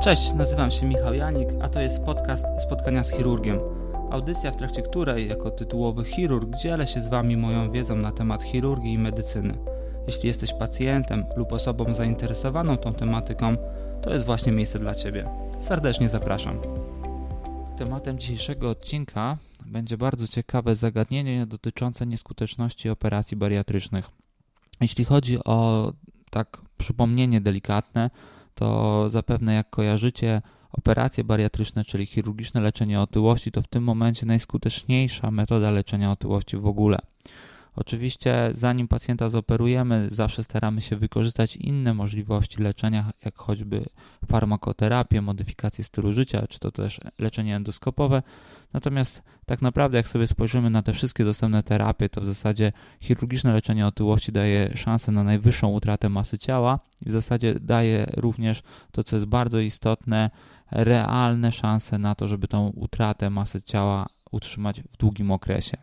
Cześć, nazywam się Michał Janik, a to jest podcast Spotkania z chirurgiem. Audycja, w trakcie której, jako tytułowy chirurg, dzielę się z Wami moją wiedzą na temat chirurgii i medycyny. Jeśli jesteś pacjentem lub osobą zainteresowaną tą tematyką, to jest właśnie miejsce dla Ciebie. Serdecznie zapraszam. Tematem dzisiejszego odcinka będzie bardzo ciekawe zagadnienie dotyczące nieskuteczności operacji bariatrycznych. Jeśli chodzi o tak przypomnienie delikatne, to zapewne jak kojarzycie operacje bariatryczne, czyli chirurgiczne leczenie otyłości, to w tym momencie najskuteczniejsza metoda leczenia otyłości w ogóle. Oczywiście, zanim pacjenta zoperujemy, zawsze staramy się wykorzystać inne możliwości leczenia, jak choćby farmakoterapię, modyfikację stylu życia, czy to też leczenie endoskopowe. Natomiast tak naprawdę, jak sobie spojrzymy na te wszystkie dostępne terapie, to w zasadzie chirurgiczne leczenie otyłości daje szansę na najwyższą utratę masy ciała i w zasadzie daje również to, co jest bardzo istotne, realne szanse na to, żeby tą utratę masy ciała utrzymać w długim okresie.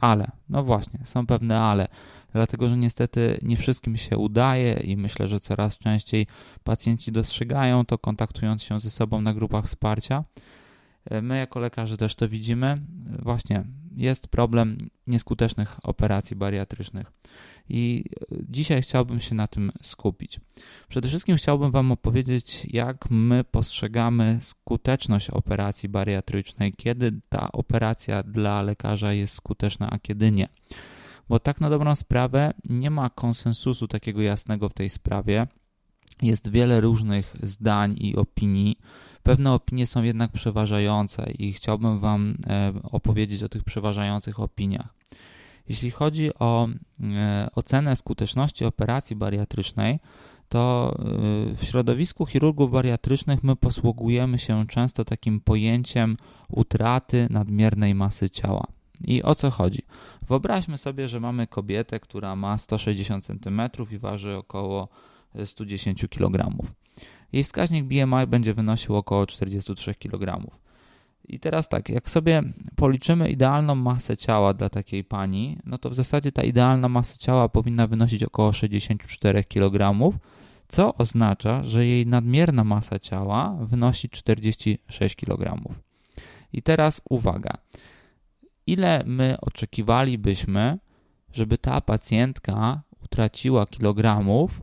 Ale, no właśnie, są pewne ale, dlatego że niestety nie wszystkim się udaje i myślę, że coraz częściej pacjenci dostrzegają to, kontaktując się ze sobą na grupach wsparcia. My, jako lekarze, też to widzimy. Właśnie jest problem nieskutecznych operacji bariatrycznych. I dzisiaj chciałbym się na tym skupić. Przede wszystkim chciałbym Wam opowiedzieć, jak my postrzegamy skuteczność operacji bariatrycznej, kiedy ta operacja dla lekarza jest skuteczna, a kiedy nie. Bo tak na dobrą sprawę nie ma konsensusu takiego jasnego w tej sprawie. Jest wiele różnych zdań i opinii. Pewne opinie są jednak przeważające i chciałbym Wam e, opowiedzieć o tych przeważających opiniach. Jeśli chodzi o e, ocenę skuteczności operacji bariatrycznej, to e, w środowisku chirurgów bariatrycznych my posługujemy się często takim pojęciem utraty nadmiernej masy ciała. I o co chodzi? Wyobraźmy sobie, że mamy kobietę, która ma 160 cm i waży około 110 kg. Jej wskaźnik BMI będzie wynosił około 43 kg. I teraz tak, jak sobie policzymy idealną masę ciała dla takiej pani, no to w zasadzie ta idealna masa ciała powinna wynosić około 64 kg, co oznacza, że jej nadmierna masa ciała wynosi 46 kg. I teraz uwaga. Ile my oczekiwalibyśmy, żeby ta pacjentka utraciła kilogramów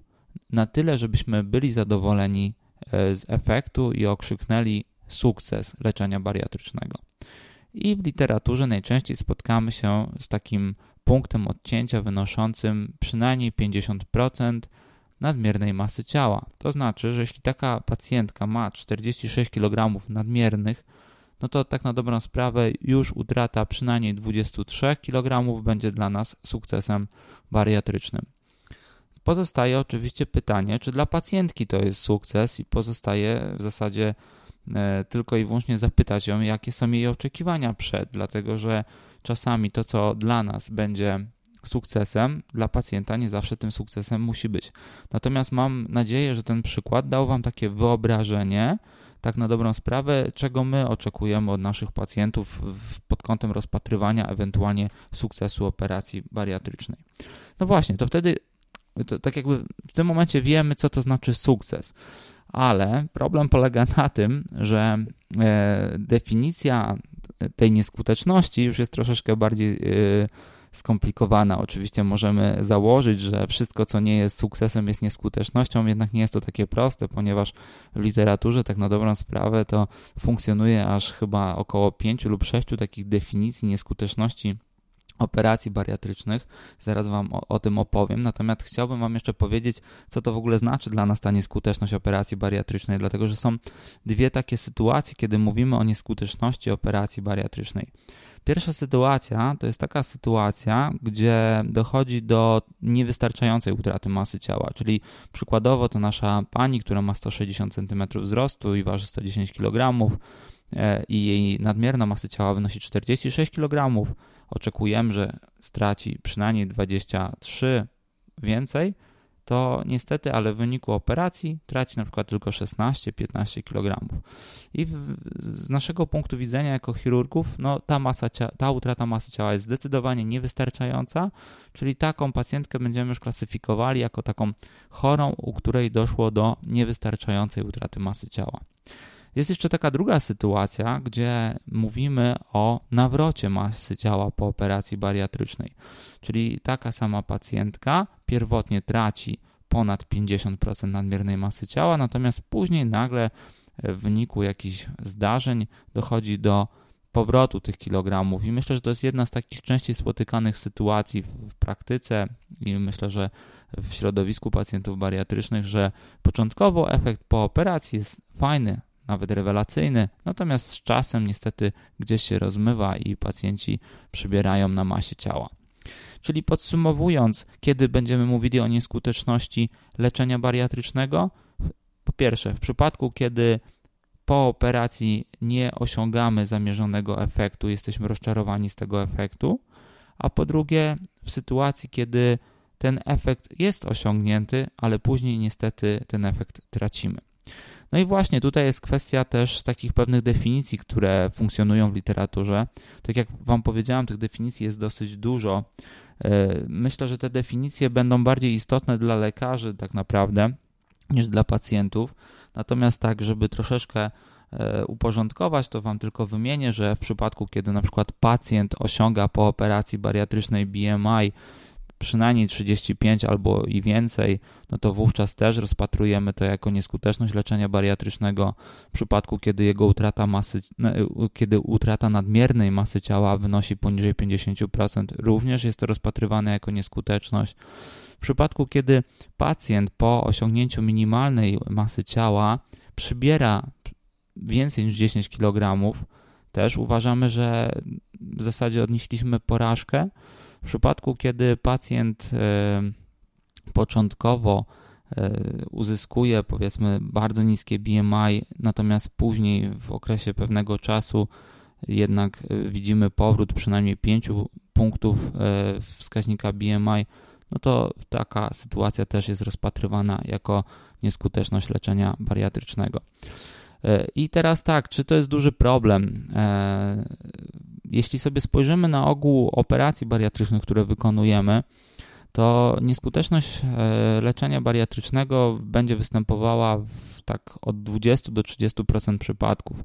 na tyle, żebyśmy byli zadowoleni e, z efektu i okrzyknęli sukces leczenia bariatrycznego. I w literaturze najczęściej spotkamy się z takim punktem odcięcia wynoszącym przynajmniej 50% nadmiernej masy ciała. To znaczy, że jeśli taka pacjentka ma 46 kg nadmiernych, no to tak na dobrą sprawę już utrata przynajmniej 23 kg będzie dla nas sukcesem bariatrycznym. Pozostaje oczywiście pytanie, czy dla pacjentki to jest sukces i pozostaje w zasadzie tylko i wyłącznie zapytać ją, jakie są jej oczekiwania przed, dlatego że czasami to, co dla nas będzie sukcesem, dla pacjenta nie zawsze tym sukcesem musi być. Natomiast mam nadzieję, że ten przykład dał Wam takie wyobrażenie, tak na dobrą sprawę, czego my oczekujemy od naszych pacjentów pod kątem rozpatrywania ewentualnie sukcesu operacji bariatrycznej. No właśnie, to wtedy, to, tak jakby w tym momencie wiemy, co to znaczy sukces ale problem polega na tym, że e, definicja tej nieskuteczności już jest troszeczkę bardziej e, skomplikowana. Oczywiście możemy założyć, że wszystko, co nie jest sukcesem, jest nieskutecznością, jednak nie jest to takie proste, ponieważ w literaturze, tak na dobrą sprawę, to funkcjonuje aż chyba około pięciu lub sześciu takich definicji nieskuteczności operacji bariatrycznych. Zaraz Wam o, o, tym opowiem. Natomiast chciałbym Wam jeszcze powiedzieć, co to w ogóle znaczy dla nas ta nieskuteczność operacji bariatrycznej, dlatego że są dwie takie sytuacje, kiedy mówimy o nieskuteczności operacji bariatrycznej. Pierwsza sytuacja to jest taka sytuacja, gdzie dochodzi do niewystarczającej utraty masy ciała, czyli przykładowo to nasza pani, która ma 160 cm wzrostu i waży 110 kg e, i jej nadmierna masa ciała wynosi 46 kg, oczekujemy, że straci przynajmniej 23 więcej, to niestety, ale w wyniku operacji traci na przykład tylko 16-15 kg. I w, z naszego punktu widzenia jako chirurgów, no, ta, masa, ta utrata masy ciała jest zdecydowanie niewystarczająca, czyli taką pacjentkę będziemy już klasyfikowali jako taką chorą, u której doszło do niewystarczającej utraty masy ciała. Jest jeszcze taka druga sytuacja, gdzie mówimy o nawrocie masy ciała po operacji bariatrycznej. Czyli taka sama pacjentka pierwotnie traci ponad 50% nadmiernej masy ciała, natomiast później nagle w wyniku jakichś zdarzeń dochodzi do powrotu tych kilogramów. I myślę, że to jest jedna z takich częściej spotykanych sytuacji w, praktyce i myślę, że w środowisku pacjentów bariatrycznych, że początkowo efekt po operacji jest fajny, nawet rewelacyjny, natomiast z czasem niestety gdzieś się rozmywa i pacjenci przybierają na masie ciała. Czyli podsumowując, kiedy będziemy mówili o nieskuteczności leczenia bariatrycznego, po pierwsze, w przypadku, kiedy po operacji nie osiągamy zamierzonego efektu, jesteśmy rozczarowani z tego efektu, a po drugie, w sytuacji, kiedy ten efekt jest osiągnięty, ale później niestety ten efekt tracimy. No i właśnie tutaj jest kwestia też takich pewnych definicji, które funkcjonują w literaturze. Tak jak Wam powiedziałem, tych definicji jest dosyć dużo. E, myślę, że te definicje będą bardziej istotne dla lekarzy, tak naprawdę, niż dla pacjentów. Natomiast tak, żeby troszeczkę e, uporządkować, to Wam tylko wymienię, że w przypadku, kiedy na przykład pacjent osiąga po operacji bariatrycznej BMI przynajmniej 35 albo i więcej, no to wówczas też rozpatrujemy to jako nieskuteczność leczenia bariatrycznego w przypadku, kiedy jego utrata masy, no, kiedy utrata nadmiernej masy ciała wynosi poniżej 50%, również jest to rozpatrywane jako nieskuteczność. W przypadku, kiedy pacjent po osiągnięciu minimalnej masy ciała przybiera więcej niż 10 kg, też uważamy, że w zasadzie odnieśliśmy porażkę. W przypadku, kiedy pacjent e, początkowo e, uzyskuje powiedzmy bardzo niskie BMI, natomiast później w okresie pewnego czasu jednak e, widzimy powrót przynajmniej 5 punktów wskaźnika BMI, no to taka sytuacja też jest rozpatrywana jako nieskuteczność leczenia bariatrycznego. I teraz tak, czy to jest duży problem? Jeśli sobie spojrzymy na ogół operacji bariatrycznych, które wykonujemy, to nieskuteczność e, leczenia bariatrycznego będzie występowała w tak od 20 do 30% przypadków.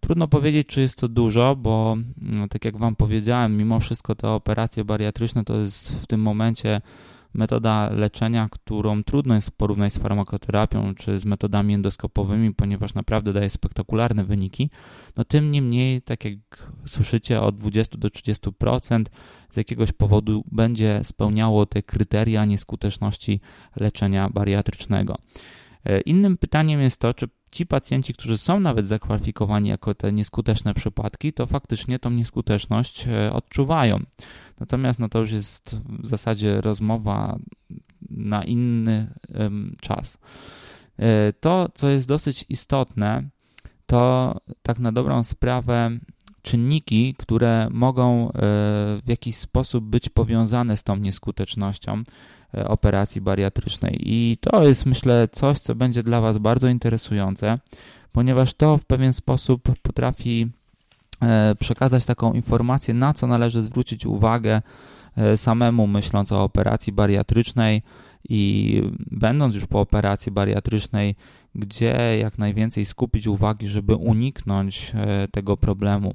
Trudno powiedzieć, czy jest to dużo, bo no, tak jak Wam powiedziałem, mimo wszystko te operacje bariatryczne to jest w tym momencie metoda leczenia, którą trudno jest porównać z farmakoterapią czy z metodami endoskopowymi, ponieważ naprawdę daje spektakularne wyniki, no tym niemniej, tak jak słyszycie, od 20 do 30% z jakiegoś powodu będzie spełniało te kryteria nieskuteczności leczenia bariatrycznego. E, innym pytaniem jest to, czy ci pacjenci, którzy są nawet zakwalifikowani jako te nieskuteczne przypadki, to faktycznie tą nieskuteczność e, odczuwają. Natomiast no to już jest w zasadzie rozmowa na inny czas. E, to, co jest dosyć istotne, to tak na dobrą sprawę czynniki, które mogą w jakiś sposób być powiązane z tą nieskutecznością operacji bariatrycznej. I to jest, myślę, coś, co będzie dla Was bardzo interesujące, ponieważ to w pewien sposób potrafi E, przekazać taką informację, na co należy zwrócić uwagę e, samemu myśląc o operacji bariatrycznej i będąc już po operacji bariatrycznej, gdzie jak najwięcej skupić uwagi, żeby uniknąć e, tego problemu.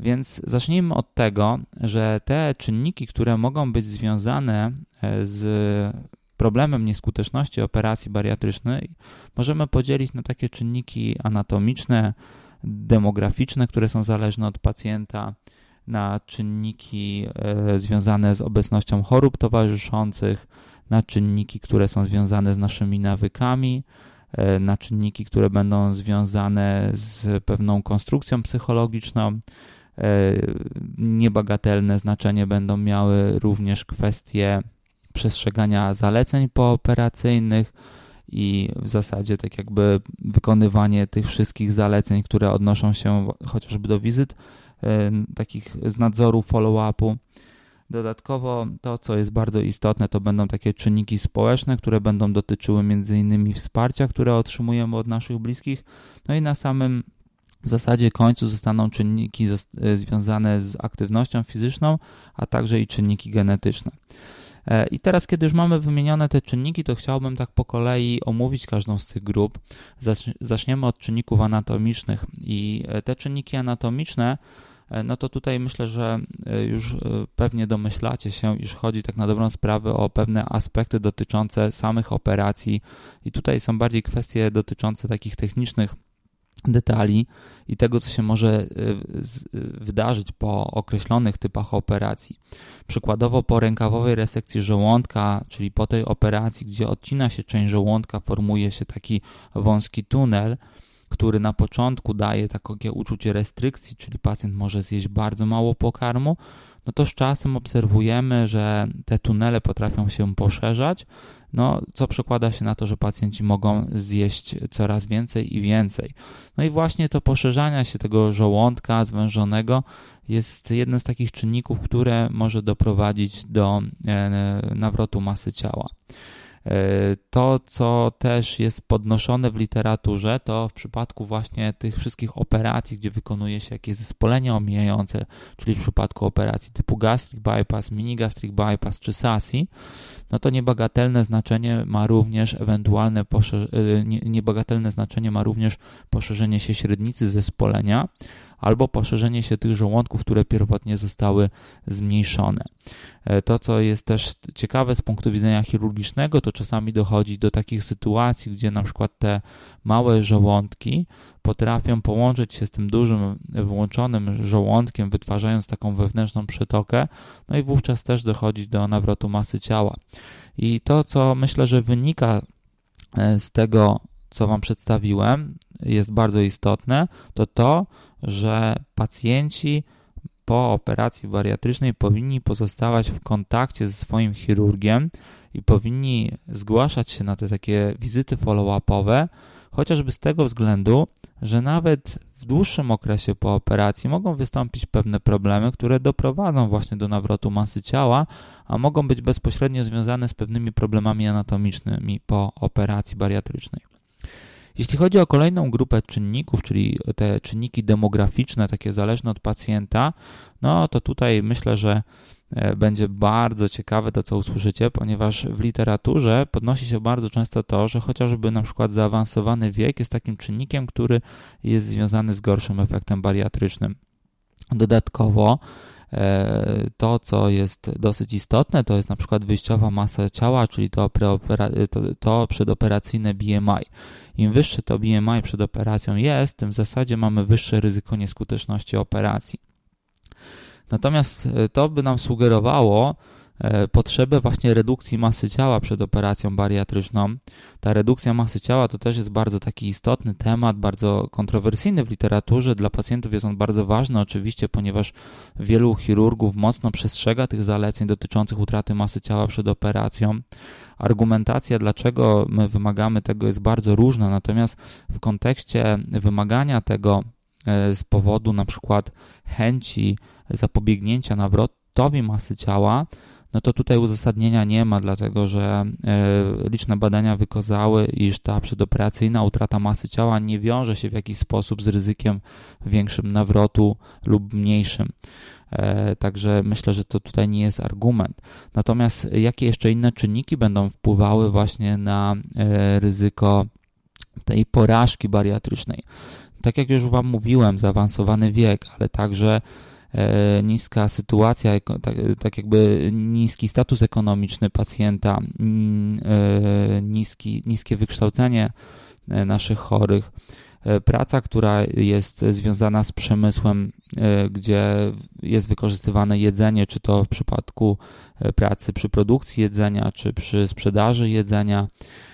Więc zacznijmy od tego, że te czynniki, które mogą być związane z problemem nieskuteczności operacji bariatrycznej, możemy podzielić na takie czynniki anatomiczne, demograficzne, które są zależne od pacjenta, na czynniki e, związane z obecnością chorób towarzyszących, na czynniki, które są związane z naszymi nawykami, e, na czynniki, które będą związane z pewną konstrukcją psychologiczną. E, niebagatelne znaczenie będą miały również kwestie przestrzegania zaleceń pooperacyjnych, i w zasadzie tak jakby wykonywanie tych wszystkich zaleceń, które odnoszą się chociażby do wizyt, e, takich z nadzoru, follow-upu. Dodatkowo to, co jest bardzo istotne, to będą takie czynniki społeczne, które będą dotyczyły m.in. wsparcia, które otrzymujemy od naszych bliskich. No i na samym w zasadzie końcu zostaną czynniki e, związane z aktywnością fizyczną, a także i czynniki genetyczne. E, I teraz, kiedy już mamy wymienione te czynniki, to chciałbym tak po kolei omówić każdą z tych grup. Zaczniemy od czynników anatomicznych i e, te czynniki anatomiczne no to tutaj myślę, że już pewnie domyślacie się, iż chodzi tak na dobrą sprawę o pewne aspekty dotyczące samych operacji i tutaj są bardziej kwestie dotyczące takich technicznych detali i tego, co się może wydarzyć po określonych typach operacji. Przykładowo po rękawowej resekcji żołądka, czyli po tej operacji, gdzie odcina się część żołądka, formuje się taki wąski tunel, który na początku daje takie uczucie restrykcji, czyli pacjent może zjeść bardzo mało pokarmu, no to z czasem obserwujemy, że te tunele potrafią się poszerzać, no, co przekłada się na to, że pacjenci mogą zjeść coraz więcej i więcej. No i właśnie to poszerzania się tego żołądka zwężonego jest jednym z takich czynników, które może doprowadzić do e, nawrotu masy ciała. E, to, co też jest podnoszone w literaturze, to w przypadku właśnie tych wszystkich operacji, gdzie wykonuje się jakieś zespolenie omijające, czyli w przypadku operacji typu gastric bypass, mini gastric bypass czy SASI, no to niebagatelne znaczenie ma również ewentualne e, niebagatelne znaczenie ma również poszerzenie się średnicy zespolenia, albo poszerzenie się tych żołądków, które pierwotnie zostały zmniejszone. E, to, co jest też ciekawe z punktu widzenia chirurgicznego, to czasami dochodzi do takich sytuacji, gdzie na przykład te małe żołądki potrafią połączyć się z tym dużym włączonym żołądkiem, wytwarzając taką wewnętrzną przetokę, no i wówczas też dochodzi do nawrotu masy ciała. I to, co myślę, że wynika e, z tego, co Wam przedstawiłem, jest bardzo istotne, to to, że pacjenci po operacji bariatrycznej powinni pozostawać w kontakcie ze swoim chirurgiem i powinni zgłaszać się na te takie wizyty follow-upowe, chociażby z tego względu, że nawet w dłuższym okresie po operacji mogą wystąpić pewne problemy, które doprowadzą właśnie do nawrotu masy ciała, a mogą być bezpośrednio związane z pewnymi problemami anatomicznymi po operacji bariatrycznej. Jeśli chodzi o kolejną grupę czynników, czyli te czynniki demograficzne, takie zależne od pacjenta, no to tutaj myślę, że e, będzie bardzo ciekawe to, co usłyszycie, ponieważ w literaturze podnosi się bardzo często to, że chociażby na przykład zaawansowany wiek jest takim czynnikiem, który jest związany z gorszym efektem bariatrycznym. Dodatkowo to, co jest dosyć istotne, to jest na przykład wyjściowa masa ciała, czyli to, to, to przedoperacyjne BMI. Im wyższe to BMI przed operacją jest, tym w zasadzie mamy wyższe ryzyko nieskuteczności operacji. Natomiast e, to by nam sugerowało, E, potrzebę właśnie redukcji masy ciała przed operacją bariatryczną. Ta redukcja masy ciała to też jest bardzo taki istotny temat, bardzo kontrowersyjny w literaturze. Dla pacjentów jest on bardzo ważny oczywiście, ponieważ wielu chirurgów mocno przestrzega tych zaleceń dotyczących utraty masy ciała przed operacją. Argumentacja, dlaczego my wymagamy tego, jest bardzo różna, natomiast w kontekście wymagania tego z powodu na przykład chęci zapobiegnięcia nawrotowi masy ciała, no to tutaj uzasadnienia nie ma, dlatego że e, liczne badania wykazały, iż ta przedoperacyjna utrata masy ciała nie wiąże się w jakiś sposób z ryzykiem większym nawrotu lub mniejszym. E, także myślę, że to tutaj nie jest argument. Natomiast jakie jeszcze inne czynniki będą wpływały właśnie na e, ryzyko tej porażki bariatrycznej? Tak jak już Wam mówiłem, zaawansowany wiek, ale także niska sytuacja, tak, tak jakby niski status ekonomiczny pacjenta, e, niski, niskie wykształcenie e, naszych chorych, praca, która jest związana z przemysłem, gdzie jest wykorzystywane jedzenie, czy to w przypadku pracy przy produkcji jedzenia, czy przy sprzedaży jedzenia, E,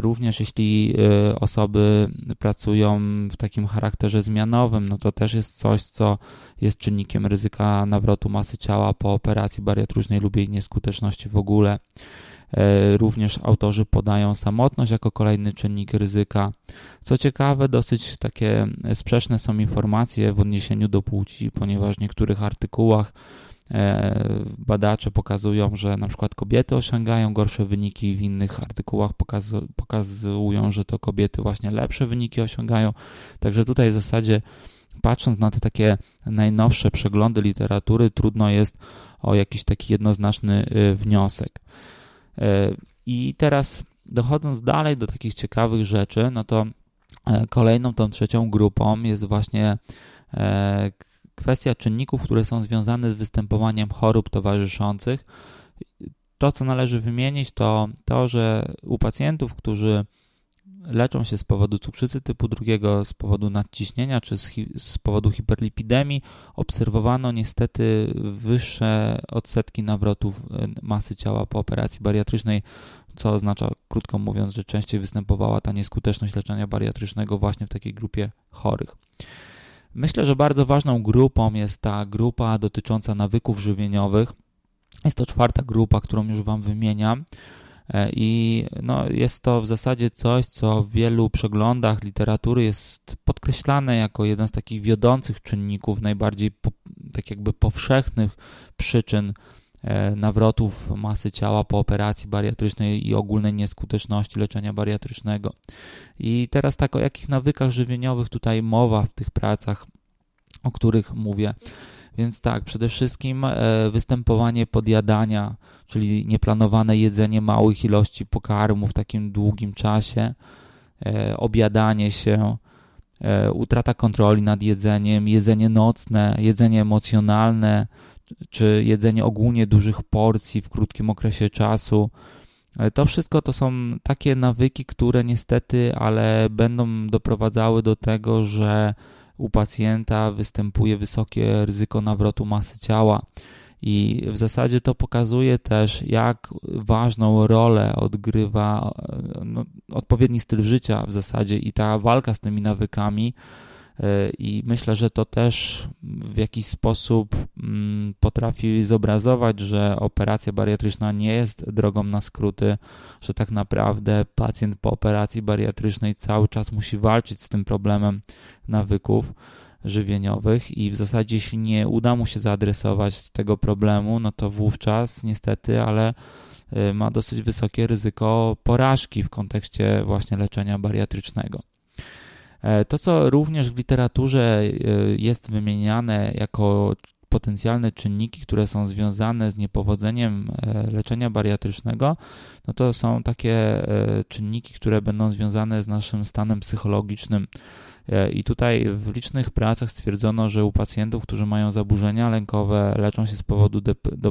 również jeśli e, osoby pracują w takim charakterze zmianowym, no to też jest coś, co jest czynnikiem ryzyka nawrotu masy ciała po operacji bariatrycznej lub jej nieskuteczności w ogóle. E, również autorzy podają samotność jako kolejny czynnik ryzyka. Co ciekawe, dosyć takie sprzeczne są informacje w odniesieniu do płci, ponieważ w niektórych artykułach E, badacze pokazują, że na przykład kobiety osiągają gorsze wyniki, w innych artykułach pokazu pokazują, że to kobiety właśnie lepsze wyniki osiągają. Także tutaj w zasadzie patrząc na te takie najnowsze przeglądy literatury, trudno jest o jakiś taki jednoznaczny wniosek. I teraz dochodząc dalej do takich ciekawych rzeczy, no to kolejną tą trzecią grupą jest właśnie kwestia czynników, które są związane z występowaniem chorób towarzyszących. To, co należy wymienić, to to, że u pacjentów, którzy leczą się z powodu cukrzycy typu drugiego, z powodu nadciśnienia czy z, z, powodu hiperlipidemii, obserwowano niestety wyższe odsetki nawrotów e, masy ciała po operacji bariatrycznej, co oznacza, krótko mówiąc, że częściej występowała ta nieskuteczność leczenia bariatrycznego właśnie w takiej grupie chorych. Myślę, że bardzo ważną grupą jest ta grupa dotycząca nawyków żywieniowych. Jest to czwarta grupa, którą już Wam wymieniam. E, I no, jest to w zasadzie coś, co w wielu przeglądach literatury jest podkreślane jako jeden z takich wiodących czynników, najbardziej po, tak jakby powszechnych przyczyn nawrotów masy ciała po operacji bariatrycznej i ogólnej nieskuteczności leczenia bariatrycznego. I teraz tak, o jakich nawykach żywieniowych tutaj mowa w tych pracach, o których mówię. Więc tak, przede wszystkim e, występowanie podjadania, czyli nieplanowane jedzenie małych ilości pokarmu w takim długim czasie, e, objadanie się, e, utrata kontroli nad jedzeniem, jedzenie nocne, jedzenie emocjonalne, czy jedzenie ogólnie dużych porcji w krótkim okresie czasu. To wszystko to są takie nawyki, które niestety, ale będą doprowadzały do tego, że u pacjenta występuje wysokie ryzyko nawrotu masy ciała. I w zasadzie to pokazuje też, jak ważną rolę odgrywa no, odpowiedni styl życia w zasadzie i ta walka z tymi nawykami i myślę, że to też w jakiś sposób mm, potrafi zobrazować, że operacja bariatryczna nie jest drogą na skróty, że tak naprawdę pacjent po operacji bariatrycznej cały czas musi walczyć z tym problemem nawyków żywieniowych i w zasadzie jeśli nie uda mu się zaadresować tego problemu, no to wówczas niestety, ale y, ma dosyć wysokie ryzyko porażki w kontekście właśnie leczenia bariatrycznego. E, to, co również w literaturze e, jest wymieniane jako potencjalne czynniki, które są związane z niepowodzeniem e, leczenia bariatrycznego, no to są takie czynniki, które będą związane z naszym stanem psychologicznym I tutaj w licznych pracach stwierdzono, że u pacjentów, którzy mają zaburzenia lękowe, leczą się z powodu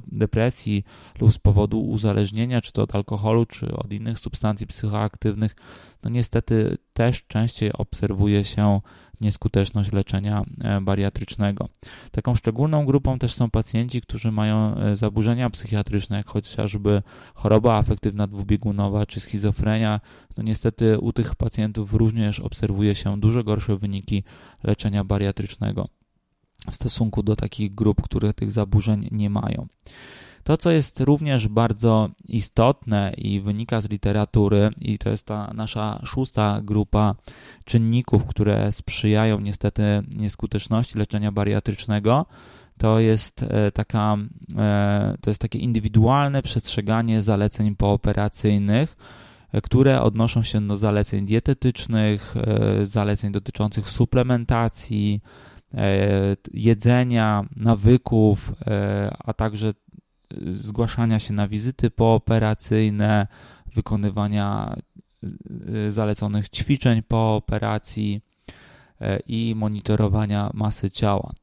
depresji lub z powodu uzależnienia, czy to od alkoholu, czy od innych substancji psychoaktywnych, no niestety też częściej obserwuje się nieskuteczność leczenia e, bariatrycznego. Taką szczególną grupą też są pacjenci, którzy mają e, zaburzenia psychiatryczne, jak chociażby choroba afektywna dwubiegunowa czy schizofrenia. No niestety u tych pacjentów również obserwuje się dużo gorsze wyniki leczenia bariatrycznego w stosunku do takich grup, które tych zaburzeń nie mają. To, co jest również bardzo istotne i wynika z literatury, i to jest ta nasza szósta grupa czynników, które sprzyjają niestety nieskuteczności leczenia bariatrycznego, to jest e, taka, e, to jest takie indywidualne przestrzeganie zaleceń pooperacyjnych, e, które odnoszą się do zaleceń dietetycznych, zaleceń dotyczących suplementacji, jedzenia, nawyków, a także zgłaszania się na wizyty pooperacyjne, wykonywania y, zaleconych ćwiczeń po operacji e, i monitorowania masy ciała.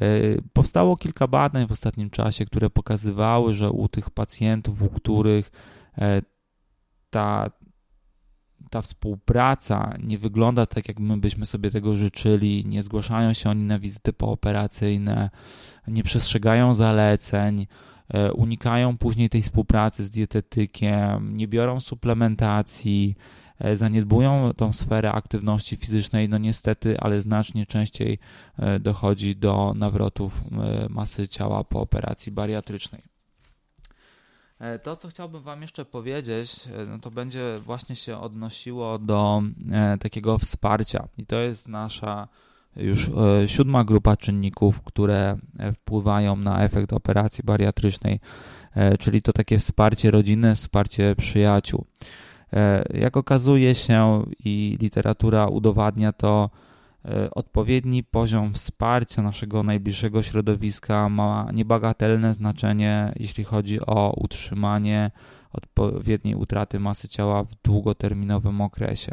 E, powstało kilka badań w ostatnim czasie, które pokazywały, że u tych pacjentów, u których e, ta, ta współpraca nie wygląda tak, jak my byśmy sobie tego życzyli, nie zgłaszają się oni na wizyty pooperacyjne, nie przestrzegają zaleceń, unikają później tej współpracy z dietetykiem, nie biorą suplementacji, e, zaniedbują tą sferę aktywności fizycznej, no niestety, ale znacznie częściej e, dochodzi do nawrotów masy ciała po operacji bariatrycznej. To, co chciałbym Wam jeszcze powiedzieć, no to będzie właśnie się odnosiło do takiego wsparcia, i to jest nasza już e, siódma grupa czynników, które e, wpływają na efekt operacji bariatrycznej, e, czyli to takie wsparcie rodziny, wsparcie przyjaciół. Jak okazuje się i literatura udowadnia to, odpowiedni poziom wsparcia naszego najbliższego środowiska ma niebagatelne znaczenie, jeśli chodzi o utrzymanie odpowiedniej utraty masy ciała w długoterminowym okresie.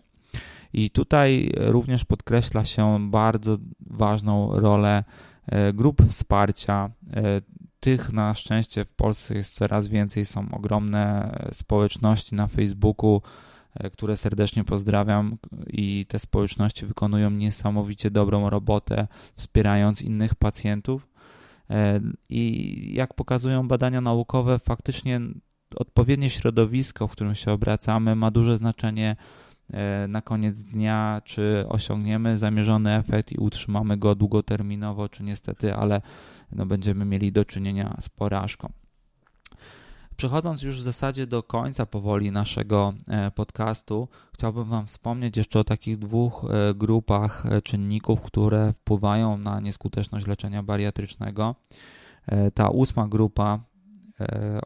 I tutaj również podkreśla się bardzo ważną rolę e, grup wsparcia. E, tych na szczęście w Polsce jest coraz więcej, są ogromne społeczności na Facebooku, e, które serdecznie pozdrawiam i te społeczności wykonują niesamowicie dobrą robotę, wspierając innych pacjentów. I jak pokazują badania naukowe, faktycznie odpowiednie środowisko, w którym się obracamy, ma duże znaczenie e, na koniec dnia, czy osiągniemy zamierzony efekt i utrzymamy go długoterminowo, czy niestety, ale no, będziemy mieli do czynienia z porażką. Przechodząc już w zasadzie do końca powoli naszego e, podcastu, chciałbym Wam wspomnieć jeszcze o takich dwóch e, grupach czynników, które wpływają na nieskuteczność leczenia bariatrycznego. Ta ósma grupa E,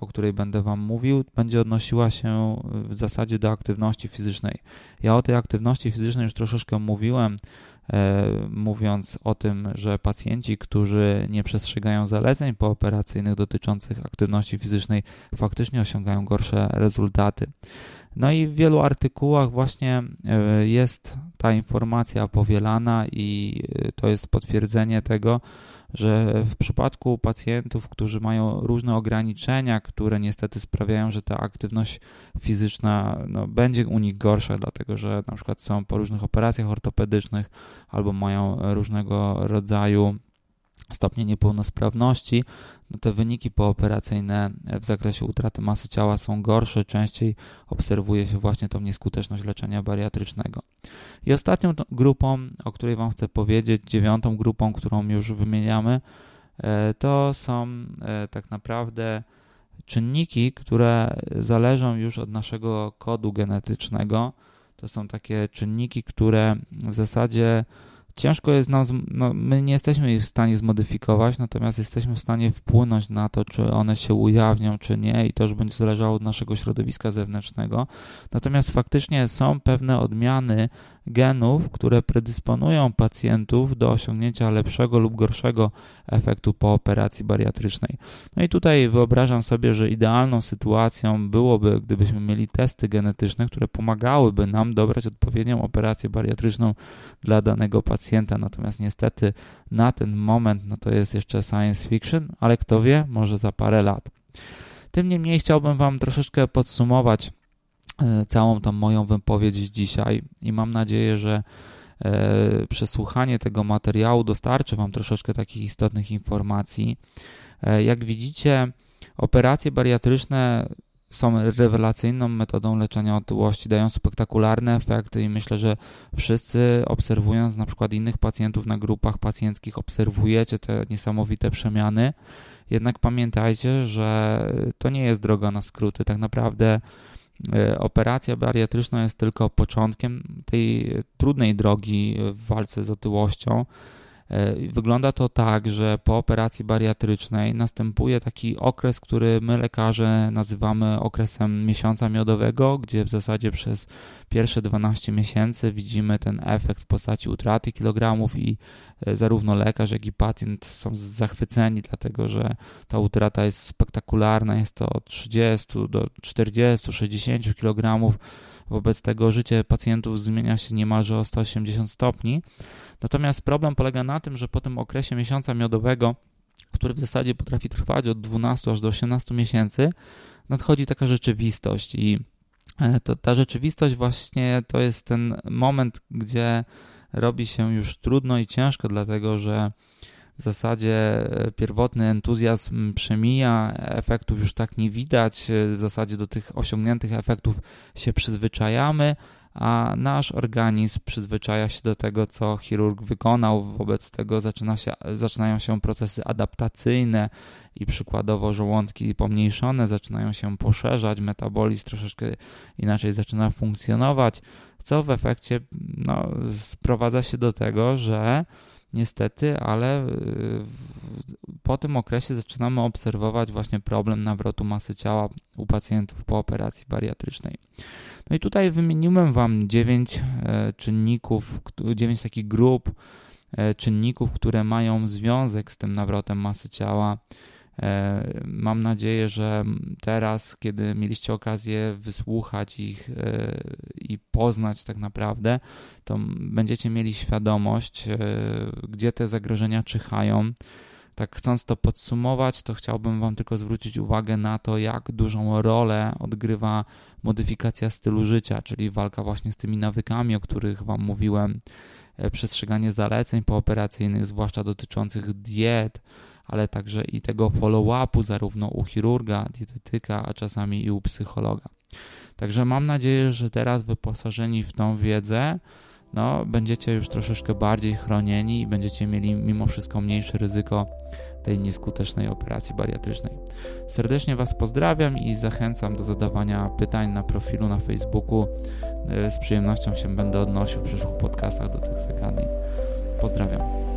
o której będę Wam mówił, będzie odnosiła się w zasadzie do aktywności fizycznej. Ja o tej aktywności fizycznej już troszeczkę mówiłem, e, mówiąc o tym, że pacjenci, którzy nie przestrzegają zaleceń pooperacyjnych dotyczących aktywności fizycznej, faktycznie osiągają gorsze rezultaty. No i w wielu artykułach właśnie e, jest ta informacja powielana i to jest potwierdzenie tego, że w przypadku pacjentów, którzy mają różne ograniczenia, które niestety sprawiają, że ta aktywność fizyczna no, będzie u nich gorsza, dlatego że na przykład są po różnych operacjach ortopedycznych albo mają różnego rodzaju stopnie niepełnosprawności, no te wyniki pooperacyjne w zakresie utraty masy ciała są gorsze, częściej obserwuje się właśnie tą nieskuteczność leczenia bariatrycznego. I ostatnią grupą, o której Wam chcę powiedzieć, dziewiątą grupą, którą już wymieniamy, e, to są e, tak naprawdę czynniki, które zależą już od naszego kodu genetycznego. To są takie czynniki, które w zasadzie ciężko jest nam, no, my nie jesteśmy ich w stanie zmodyfikować, natomiast jesteśmy w stanie wpłynąć na to, czy one się ujawnią, czy nie, i to już będzie zależało od naszego środowiska zewnętrznego. Natomiast faktycznie są pewne odmiany genów, które predysponują pacjentów do osiągnięcia lepszego lub gorszego efektu po operacji bariatrycznej. No i tutaj wyobrażam sobie, że idealną sytuacją byłoby, gdybyśmy mieli testy genetyczne, które pomagałyby nam dobrać odpowiednią operację bariatryczną dla danego pacjenta. Natomiast niestety na ten moment no to jest jeszcze science fiction, ale kto wie, może za parę lat. Tym niemniej chciałbym Wam troszeczkę podsumować całą tą moją wypowiedź dzisiaj i mam nadzieję, że e, przesłuchanie tego materiału dostarczy Wam troszeczkę takich istotnych informacji. E, jak widzicie, operacje bariatryczne są rewelacyjną metodą leczenia otyłości, dają spektakularne efekty i myślę, że wszyscy obserwując na przykład innych pacjentów na grupach pacjenckich, obserwujecie te niesamowite przemiany. Jednak pamiętajcie, że to nie jest droga na skróty. Tak naprawdę E, operacja bariatryczna jest tylko początkiem tej trudnej drogi w walce z otyłością. E, wygląda to tak, że po operacji bariatrycznej następuje taki okres, który my lekarze nazywamy okresem miesiąca miodowego, gdzie w zasadzie przez pierwsze 12 miesięcy widzimy ten efekt w postaci utraty kilogramów i e, zarówno lekarz, jak i pacjent są zachwyceni, dlatego że ta utrata jest spektakularna, jest to od 30 do 40, 60 kilogramów. Wobec tego życie pacjentów zmienia się niemalże o 180 stopni. Natomiast problem polega na tym, że po tym okresie miesiąca miodowego, który w zasadzie potrafi trwać od 12 aż do 18 miesięcy, nadchodzi taka rzeczywistość i e, to, ta rzeczywistość właśnie to jest ten moment, gdzie robi się już trudno i ciężko, dlatego że w zasadzie e, pierwotny entuzjazm przemija, efektów już tak nie widać, e, w zasadzie do tych osiągniętych efektów się przyzwyczajamy, a nasz organizm przyzwyczaja się do tego, co chirurg wykonał, wobec tego zaczyna się, zaczynają się procesy adaptacyjne i przykładowo żołądki pomniejszone zaczynają się poszerzać, metabolizm troszeczkę inaczej zaczyna funkcjonować, co w efekcie no, sprowadza się do tego, że niestety, ale po tym okresie zaczynamy obserwować właśnie problem nawrotu masy ciała u pacjentów po operacji bariatrycznej. No i tutaj wymieniłem Wam dziewięć czynników, dziewięć takich grup czynników, które mają związek z tym nawrotem masy ciała E, mam nadzieję, że teraz, kiedy mieliście okazję wysłuchać ich e, i poznać tak naprawdę, to będziecie mieli świadomość, e, gdzie te zagrożenia czyhają. Tak, chcąc to podsumować, to chciałbym Wam tylko zwrócić uwagę na to, jak dużą rolę odgrywa modyfikacja stylu życia, czyli walka właśnie z tymi nawykami, o których Wam mówiłem, przestrzeganie zaleceń pooperacyjnych, zwłaszcza dotyczących diet, ale także i tego follow-upu zarówno u chirurga, dietetyka, a czasami i u psychologa. Także mam nadzieję, że teraz wyposażeni w tą wiedzę, no, będziecie już troszeczkę bardziej chronieni i będziecie mieli mimo wszystko mniejsze ryzyko tej nieskutecznej operacji bariatrycznej. Serdecznie Was pozdrawiam i zachęcam do zadawania pytań na profilu na Facebooku. Z przyjemnością się będę odnosił w przyszłych podcastach do tych zagadnień. Pozdrawiam.